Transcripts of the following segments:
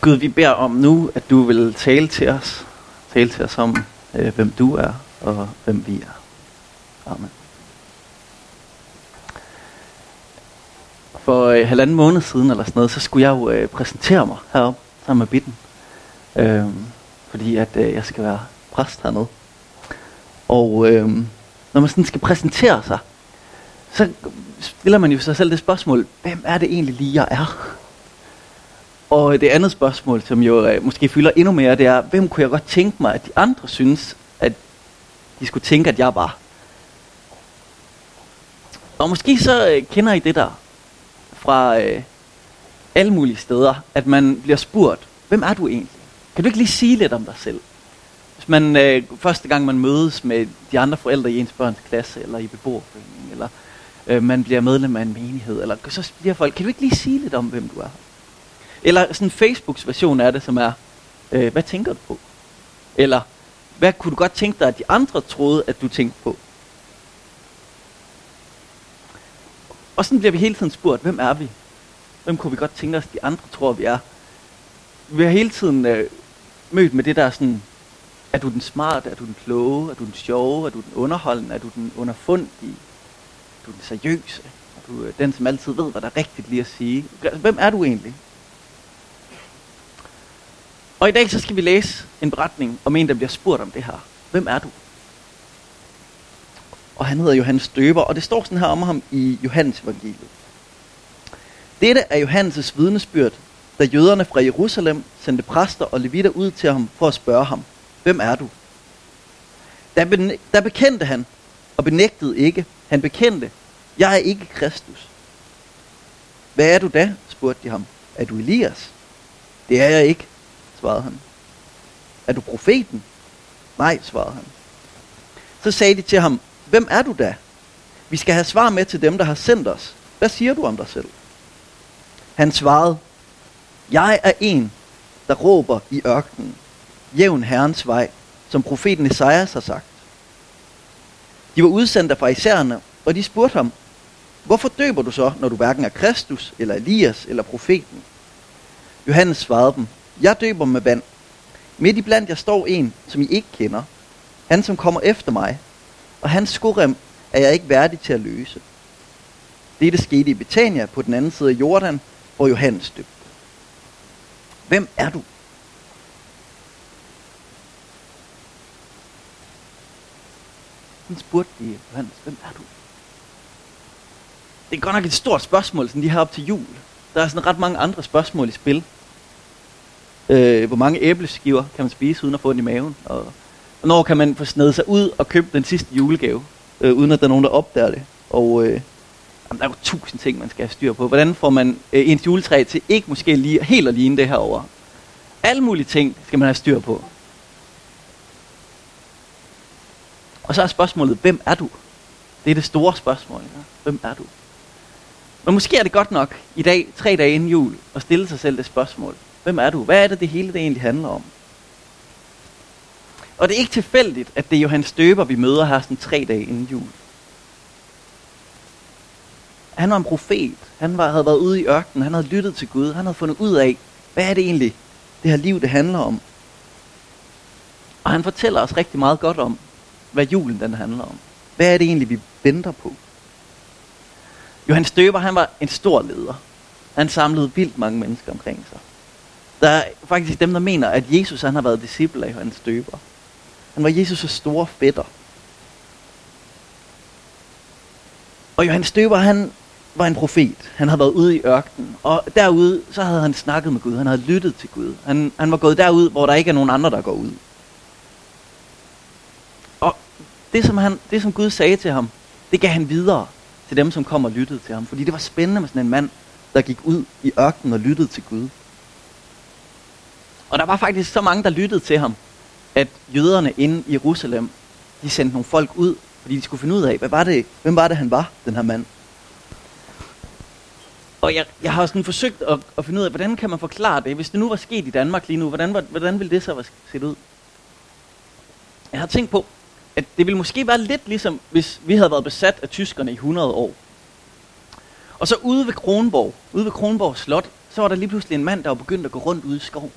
Gud, vi beder om nu, at du vil tale til os. Tale til os om, øh, hvem du er og hvem vi er. Amen. For øh, halvanden måned siden eller sådan noget, så skulle jeg jo øh, præsentere mig heroppe sammen med Bitten. Øh, fordi at øh, jeg skal være præst hernede. Og øh, når man sådan skal præsentere sig, så stiller man jo sig selv det spørgsmål, hvem er det egentlig lige, jeg er? Og det andet spørgsmål, som jo øh, måske fylder endnu mere, det er, hvem kunne jeg godt tænke mig, at de andre synes, at de skulle tænke, at jeg var? Og måske så øh, kender I det der fra øh, alle mulige steder, at man bliver spurgt, hvem er du egentlig? Kan du ikke lige sige lidt om dig selv? Hvis man øh, første gang man mødes med de andre forældre i ens børns klasse, eller i beboerforeningen, eller øh, man bliver medlem af en menighed, eller så bliver folk, kan du ikke lige sige lidt om, hvem du er? Eller sådan Facebooks version af det, som er, øh, hvad tænker du på? Eller, hvad kunne du godt tænke dig, at de andre troede, at du tænkte på? Og sådan bliver vi hele tiden spurgt, hvem er vi? Hvem kunne vi godt tænke os, de andre tror, vi er? Vi har hele tiden øh, mødt med det der sådan, er du den smarte, er du den kloge, er du den sjove, er du den underholdende, er du den underfundige, er du den seriøse, er du øh, den, som altid ved, hvad der er rigtigt lige at sige? Hvem er du egentlig? Og i dag så skal vi læse en beretning om en, der bliver spurgt om det her. Hvem er du? Og han hedder Johannes Døber, og det står sådan her om ham i Johannes evangeliet. Dette er Johannes' vidnesbyrd, da jøderne fra Jerusalem sendte præster og levitter ud til ham for at spørge ham, hvem er du? Der, ben, der bekendte han, og benægtede ikke. Han bekendte, jeg er ikke Kristus. Hvad er du da? spurgte de ham. Er du Elias? Det er jeg ikke, svarede han. Er du profeten? Nej, svarede han. Så sagde de til ham, hvem er du da? Vi skal have svar med til dem, der har sendt os. Hvad siger du om dig selv? Han svarede, jeg er en, der råber i ørkenen. Jævn Herrens vej, som profeten Esajas har sagt. De var udsendt fra isærne, og de spurgte ham, hvorfor døber du så, når du hverken er Kristus, eller Elias, eller profeten? Johannes svarede dem, jeg døber med vand. Midt i blandt jeg står en, som I ikke kender. Han, som kommer efter mig. Og hans skorem er jeg ikke værdig til at løse. Dette skete i Betania på den anden side af Jordan, hvor Johannes døbte. Hvem er du? Han spurgte de Johannes, hvem er du? Det er godt nok et stort spørgsmål, sådan lige her op til jul. Der er sådan ret mange andre spørgsmål i spil. Øh, hvor mange æbleskiver kan man spise uden at få den i maven? Og hvornår kan man få snedet sig ud og købe den sidste julegave, øh, uden at der er nogen, der opdager det? Og øh, jamen, der er jo tusind ting, man skal have styr på. Hvordan får man øh, ens juletræ til ikke måske lige, helt at ligne det her over? Alle mulige ting skal man have styr på. Og så er spørgsmålet, hvem er du? Det er det store spørgsmål. Ja? Hvem er du? Men måske er det godt nok i dag, tre dage inden jul, at stille sig selv det spørgsmål. Hvem er du? Hvad er det, det hele det egentlig handler om? Og det er ikke tilfældigt, at det er Johannes Døber, vi møder her sådan tre dage inden jul. Han var en profet. Han var, havde været ude i ørkenen. Han havde lyttet til Gud. Han havde fundet ud af, hvad er det egentlig, det her liv, det handler om. Og han fortæller os rigtig meget godt om, hvad julen den handler om. Hvad er det egentlig, vi venter på? Johannes Døber, han var en stor leder. Han samlede vildt mange mennesker omkring sig. Der er faktisk dem, der mener, at Jesus han har været disciple af Johannes Døber. Han var Jesus' store fætter. Og Johannes Døber, han var en profet. Han havde været ude i ørkenen. Og derude, så havde han snakket med Gud. Han havde lyttet til Gud. Han, han var gået derud, hvor der ikke er nogen andre, der går ud. Og det som, han, det, som Gud sagde til ham, det gav han videre til dem, som kom og lyttede til ham. Fordi det var spændende med sådan en mand, der gik ud i ørkenen og lyttede til Gud. Og der var faktisk så mange, der lyttede til ham, at jøderne inde i Jerusalem, de sendte nogle folk ud, fordi de skulle finde ud af, hvad var det, hvem var det, han var, den her mand. Og jeg, jeg har sådan forsøgt at, at finde ud af, hvordan kan man forklare det, hvis det nu var sket i Danmark lige nu, hvordan, hvordan ville det så have set ud? Jeg har tænkt på, at det ville måske være lidt ligesom, hvis vi havde været besat af tyskerne i 100 år. Og så ude ved Kronborg, ude ved Kronborg Slot, så var der lige pludselig en mand, der var begyndt at gå rundt ude i skoven.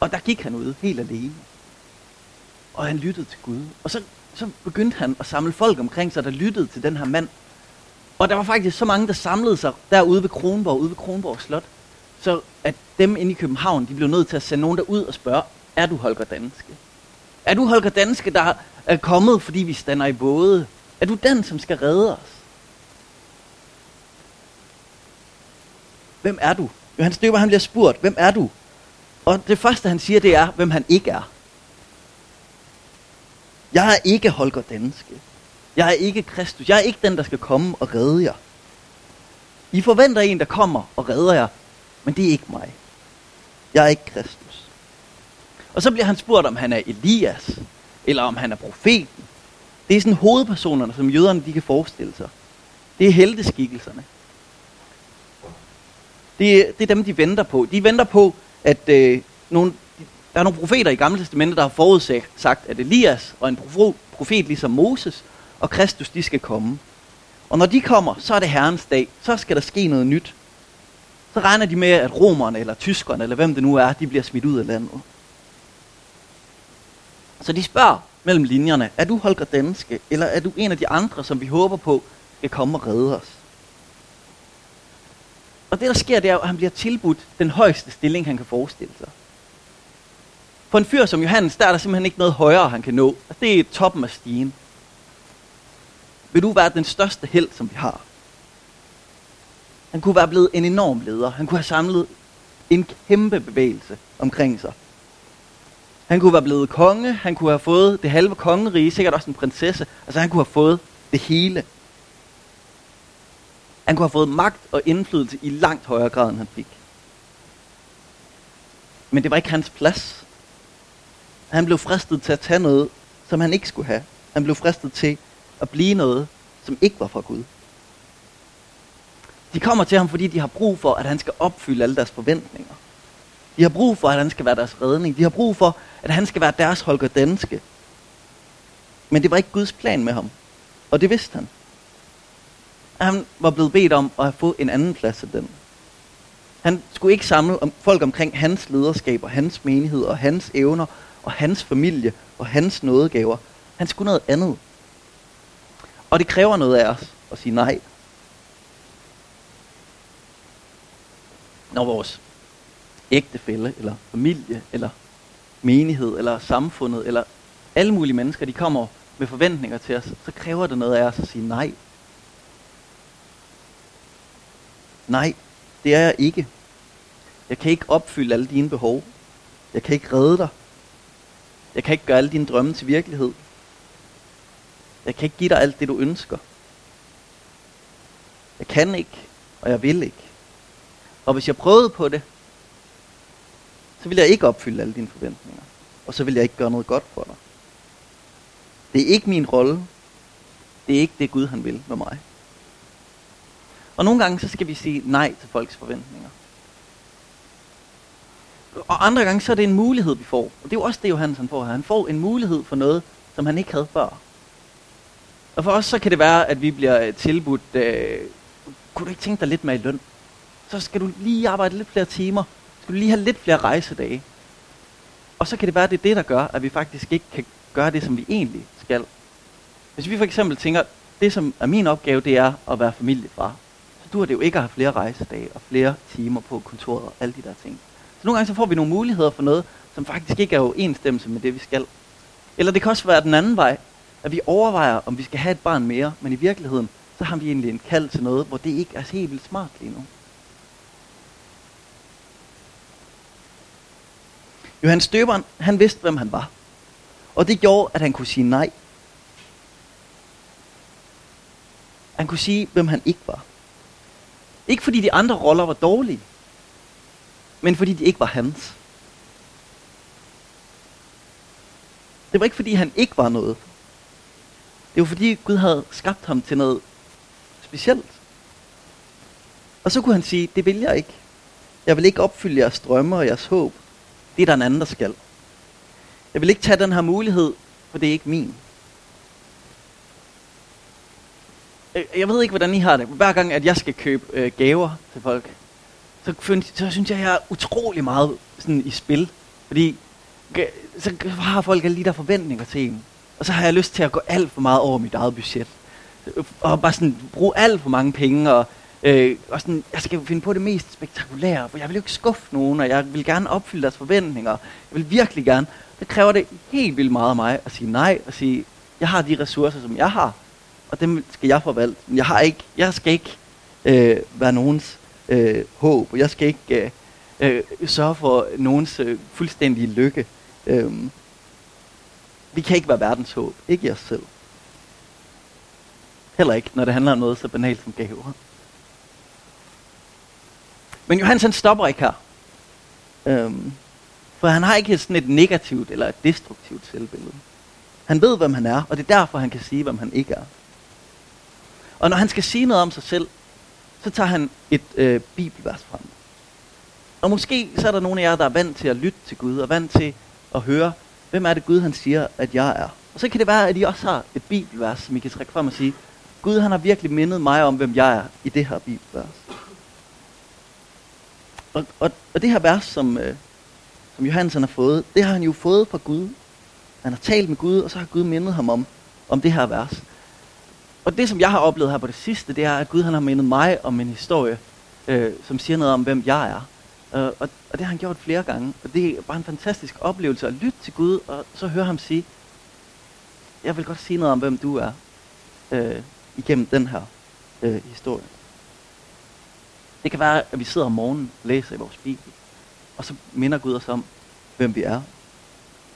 Og der gik han ud helt alene. Og han lyttede til Gud. Og så, så begyndte han at samle folk omkring sig, der lyttede til den her mand. Og der var faktisk så mange, der samlede sig derude ved Kronborg, ude ved Kronborg Slot. Så at dem inde i København, de blev nødt til at sende nogen derud og spørge, er du Holger Danske? Er du Holger Danske, der er kommet, fordi vi stander i både? Er du den, som skal redde os? Hvem er du? Johannes Døber, han bliver spurgt, hvem er du? Og det første, han siger, det er, hvem han ikke er. Jeg er ikke Holger Danske. Jeg er ikke Kristus. Jeg er ikke den, der skal komme og redde jer. I forventer en, der kommer og redder jer, men det er ikke mig. Jeg er ikke Kristus. Og så bliver han spurgt, om han er Elias, eller om han er profeten. Det er sådan hovedpersonerne, som jøderne de kan forestille sig. Det er helteskikkelserne. Det, det er dem, de venter på. De venter på, at øh, nogle, der er nogle profeter i Gamle Testamentet, der har forudsagt, at Elias og en profet ligesom Moses og Kristus, de skal komme. Og når de kommer, så er det Herrens dag. Så skal der ske noget nyt. Så regner de med, at romerne eller tyskerne, eller hvem det nu er, de bliver smidt ud af landet. Så de spørger mellem linjerne, er du Holger Danske, eller er du en af de andre, som vi håber på, skal komme og redde os? Og det der sker, det er, at han bliver tilbudt den højeste stilling, han kan forestille sig. For en fyr som Johannes, der er der simpelthen ikke noget højere, han kan nå. Altså, det er toppen af stigen. Vil du være den største held, som vi har? Han kunne være blevet en enorm leder. Han kunne have samlet en kæmpe bevægelse omkring sig. Han kunne være blevet konge, han kunne have fået det halve kongerige, sikkert også en prinsesse. Altså han kunne have fået det hele. Han kunne have fået magt og indflydelse i langt højere grad, end han fik. Men det var ikke hans plads. Han blev fristet til at tage noget, som han ikke skulle have. Han blev fristet til at blive noget, som ikke var fra Gud. De kommer til ham, fordi de har brug for, at han skal opfylde alle deres forventninger. De har brug for, at han skal være deres redning. De har brug for, at han skal være deres Holger Danske. Men det var ikke Guds plan med ham. Og det vidste han. Han var blevet bedt om at få en anden plads af den. Han skulle ikke samle folk omkring hans lederskab og hans menighed og hans evner og hans familie og hans nådegaver. Han skulle noget andet. Og det kræver noget af os at sige nej. Når vores ægtefælle, eller familie, eller menighed, eller samfundet, eller alle mulige mennesker, de kommer med forventninger til os, så kræver det noget af os at sige nej. Nej, det er jeg ikke. Jeg kan ikke opfylde alle dine behov. Jeg kan ikke redde dig. Jeg kan ikke gøre alle dine drømme til virkelighed. Jeg kan ikke give dig alt det, du ønsker. Jeg kan ikke, og jeg vil ikke. Og hvis jeg prøvede på det, så ville jeg ikke opfylde alle dine forventninger. Og så ville jeg ikke gøre noget godt for dig. Det er ikke min rolle. Det er ikke det Gud han vil med mig. Og nogle gange så skal vi sige nej til folks forventninger. Og andre gange så er det en mulighed, vi får. Og det er jo også det, Johannes han får her. Han får en mulighed for noget, som han ikke havde før. Og for os så kan det være, at vi bliver øh, tilbudt, øh, kunne du ikke tænke dig lidt mere i løn? Så skal du lige arbejde lidt flere timer. Skal du lige have lidt flere rejsedage. Og så kan det være, at det er det, der gør, at vi faktisk ikke kan gøre det, som vi egentlig skal. Hvis vi for eksempel tænker, det som er min opgave, det er at være familiefar. Så du det jo ikke at have flere rejsedage og flere timer på kontoret og alle de der ting. Så nogle gange så får vi nogle muligheder for noget, som faktisk ikke er overensstemmelse med det, vi skal. Eller det kan også være den anden vej, at vi overvejer, om vi skal have et barn mere, men i virkeligheden, så har vi egentlig en kald til noget, hvor det ikke er helt vildt smart lige nu. Johannes Støberen, han vidste, hvem han var. Og det gjorde, at han kunne sige nej. Han kunne sige, hvem han ikke var. Ikke fordi de andre roller var dårlige, men fordi de ikke var hans. Det var ikke fordi han ikke var noget. Det var fordi Gud havde skabt ham til noget specielt. Og så kunne han sige, det vil jeg ikke. Jeg vil ikke opfylde jeres drømme og jeres håb. Det er der en anden, der skal. Jeg vil ikke tage den her mulighed, for det er ikke min. Øh, jeg ved ikke, hvordan I har det. Hver gang, at jeg skal købe øh, gaver til folk, så, så synes jeg, jeg er utrolig meget sådan i spil. Fordi så har folk alle de der forventninger til en. Og så har jeg lyst til at gå alt for meget over mit eget budget. Og bare sådan bruge alt for mange penge. Og, øh, og sådan, jeg skal finde på det mest spektakulære. For jeg vil jo ikke skuffe nogen, og jeg vil gerne opfylde deres forventninger. Jeg vil virkelig gerne. Det kræver det helt vildt meget af mig at sige nej. Og sige, jeg har de ressourcer, som jeg har. Og dem skal jeg forvalte. Men jeg, har ikke, jeg skal ikke øh, være nogens øh, håb. Jeg skal ikke øh, øh, sørge for nogens øh, fuldstændige lykke. Øh, vi kan ikke være verdens håb. Ikke i os selv. Heller ikke, når det handler om noget så banalt som gaver. Men Johannes han stopper ikke her. Øhm, for han har ikke sådan et negativt eller et destruktivt selvbillede. Han ved, hvem han er, og det er derfor, han kan sige, hvem han ikke er. Og når han skal sige noget om sig selv, så tager han et øh, bibelvers frem. Og måske så er der nogle af jer, der er vant til at lytte til Gud, og vant til at høre, hvem er det Gud, han siger, at jeg er. Og så kan det være, at I også har et bibelvers, som I kan trække frem og sige, Gud han har virkelig mindet mig om, hvem jeg er i det her bibelvers. Og, og, og det her vers, som, øh, som Johannes har fået, det har han jo fået fra Gud. Han har talt med Gud, og så har Gud mindet ham om, om det her vers. Og det, som jeg har oplevet her på det sidste, det er, at Gud han har mindet mig om en historie, øh, som siger noget om, hvem jeg er. Øh, og, og det har han gjort flere gange. Og det er bare en fantastisk oplevelse at lytte til Gud, og så høre ham sige, jeg vil godt sige noget om, hvem du er, øh, igennem den her øh, historie. Det kan være, at vi sidder om morgenen og læser i vores bibel, og så minder Gud os om, hvem vi er.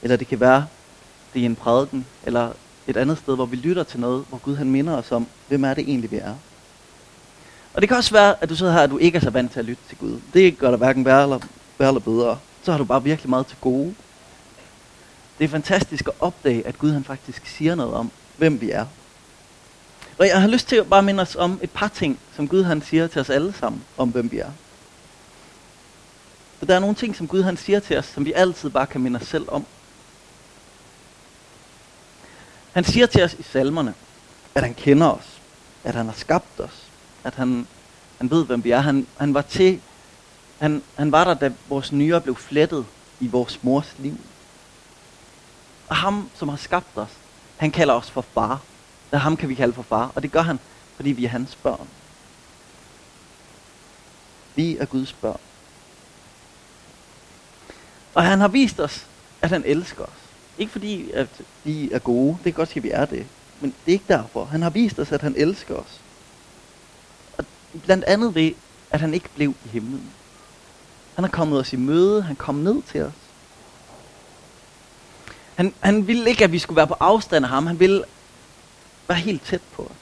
Eller det kan være, det er en prædiken, eller et andet sted, hvor vi lytter til noget, hvor Gud han minder os om, hvem er det egentlig, vi er. Og det kan også være, at du sidder her, og du ikke er så vant til at lytte til Gud. Det gør dig hverken værre eller, værre eller bedre. Så har du bare virkelig meget til gode. Det er fantastisk at opdage, at Gud han faktisk siger noget om, hvem vi er. Og jeg har lyst til at bare minde os om et par ting, som Gud han siger til os alle sammen, om hvem vi er. For der er nogle ting, som Gud han siger til os, som vi altid bare kan minde os selv om. Han siger til os i salmerne, at han kender os, at han har skabt os, at han, han ved, hvem vi er. Han, han var til, han, han var der, da vores nyere blev flettet i vores mors liv. Og ham, som har skabt os, han kalder os for far. Og ham kan vi kalde for far, og det gør han, fordi vi er hans børn. Vi er Guds børn. Og han har vist os, at han elsker os. Ikke fordi, at vi er gode. Det kan godt sige, at vi er det. Men det er ikke derfor. Han har vist os, at han elsker os. Og Blandt andet ved, at han ikke blev i himlen. Han er kommet os i møde, han kom ned til os. Han, han ville ikke, at vi skulle være på afstand af ham, han ville være helt tæt på os.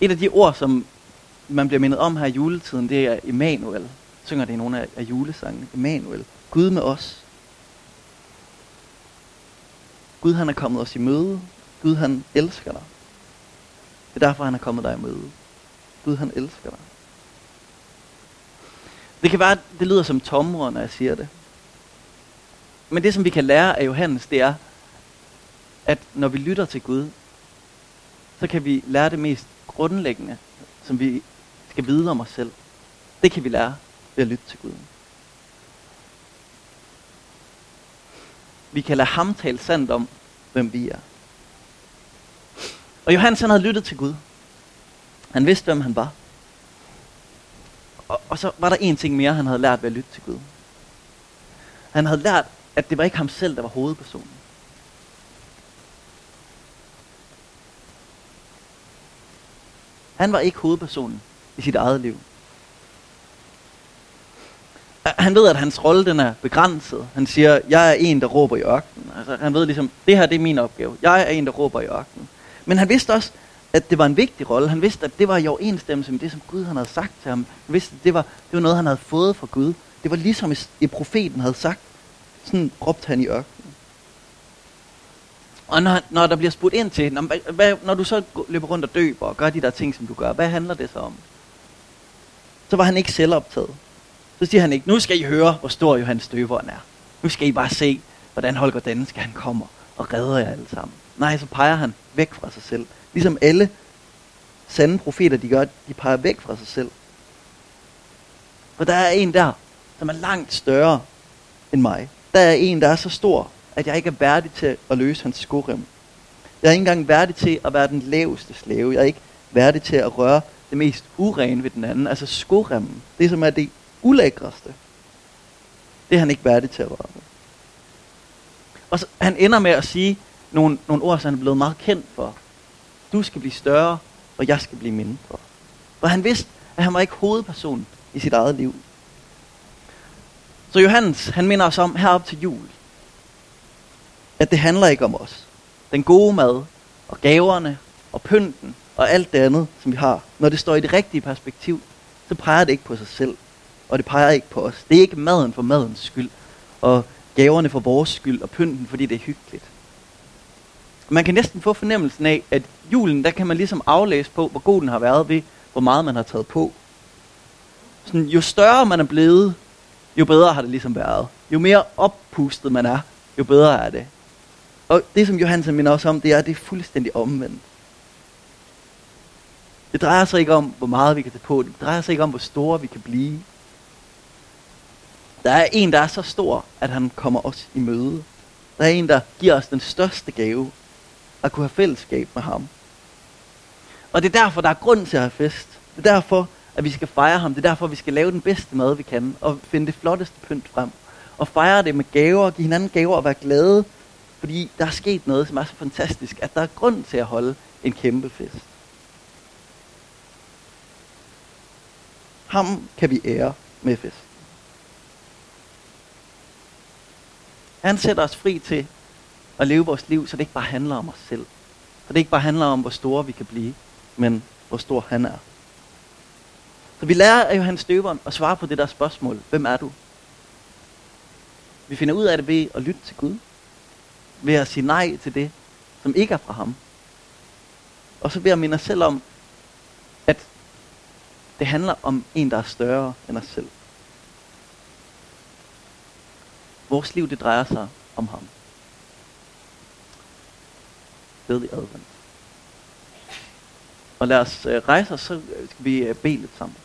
Et af de ord, som man bliver mindet om her i juletiden, det er Emanuel. Synger det i nogle af, af julesangene. Emanuel. Gud med os. Gud han er kommet os i møde. Gud han elsker dig. Det er derfor, han er kommet dig i møde. Gud, han elsker dig. Det kan være, at det lyder som tomre, når jeg siger det. Men det, som vi kan lære af Johannes, det er, at når vi lytter til Gud, så kan vi lære det mest grundlæggende, som vi skal vide om os selv. Det kan vi lære ved at lytte til Gud. Vi kan lade ham tale sandt om, hvem vi er. Og Johannes han havde lyttet til Gud. Han vidste, hvem han var. Og, og så var der en ting mere, han havde lært ved at lytte til Gud. Han havde lært, at det var ikke ham selv, der var hovedpersonen. Han var ikke hovedpersonen i sit eget liv. Han ved, at hans rolle den er begrænset. Han siger, jeg er en, der råber i ørkenen. Altså, han ved ligesom, det her det er min opgave. Jeg er en, der råber i ørkenen. Men han vidste også, at det var en vigtig rolle. Han vidste, at det var i overensstemmelse med det, som Gud han havde sagt til ham. Han vidste, at det var, det var noget, han havde fået fra Gud. Det var ligesom i, i profeten havde sagt. Sådan råbte han i ørkenen. Og når, når der bliver spurgt ind til, når, hvad, når du så løber rundt og døber og gør de der ting, som du gør, hvad handler det så om? Så var han ikke selvoptaget. Så siger han ikke, nu skal I høre, hvor stor Johannes døberen er. Nu skal I bare se, hvordan Holger Danske han kommer og redder jer alle sammen. Nej, så peger han væk fra sig selv. Ligesom alle sande profeter, de gør, de peger væk fra sig selv. For der er en der, som er langt større end mig. Der er en, der er så stor, at jeg ikke er værdig til at løse hans skorem. Jeg er ikke engang værdig til at være den laveste slave. Jeg er ikke værdig til at røre det mest urene ved den anden. Altså skoremmen. Det, som er det ulækreste. Det er han ikke værdig til at røre ved. Og så, han ender med at sige nogle, nogle ord, som han er blevet meget kendt for. Du skal blive større, og jeg skal blive mindre. For han vidste, at han var ikke hovedperson i sit eget liv. Så Johannes, han minder os om herop til jul, at det handler ikke om os. Den gode mad, og gaverne, og pynten, og alt det andet, som vi har. Når det står i det rigtige perspektiv, så peger det ikke på sig selv. Og det peger ikke på os. Det er ikke maden for madens skyld, og gaverne for vores skyld, og pynten, fordi det er hyggeligt. Man kan næsten få fornemmelsen af, at julen, der kan man ligesom aflæse på, hvor god den har været ved, hvor meget man har taget på. Sådan, jo større man er blevet, jo bedre har det ligesom været. Jo mere oppustet man er, jo bedre er det. Og det som Johansen minder også om, det er, at det er fuldstændig omvendt. Det drejer sig ikke om, hvor meget vi kan tage på. Det drejer sig ikke om, hvor store vi kan blive. Der er en, der er så stor, at han kommer os i møde. Der er en, der giver os den største gave, at kunne have fællesskab med ham. Og det er derfor, der er grund til at have fest. Det er derfor, at vi skal fejre ham. Det er derfor, vi skal lave den bedste mad, vi kan, og finde det flotteste pynt frem. Og fejre det med gaver, give hinanden gaver og være glade, fordi der er sket noget, som er så fantastisk, at der er grund til at holde en kæmpe fest. Ham kan vi ære med fest. Han sætter os fri til at leve vores liv, så det ikke bare handler om os selv. Så det ikke bare handler om, hvor store vi kan blive, men hvor stor han er. Så vi lærer af Johannes Døberen at svare på det der spørgsmål. Hvem er du? Vi finder ud af det ved at lytte til Gud. Ved at sige nej til det, som ikke er fra ham. Og så ved at minde os selv om, at det handler om en, der er større end os selv. Vores liv, det drejer sig om ham. Glædelig advent. Og lad os øh, rejse os, så skal vi øh, bede lidt sammen.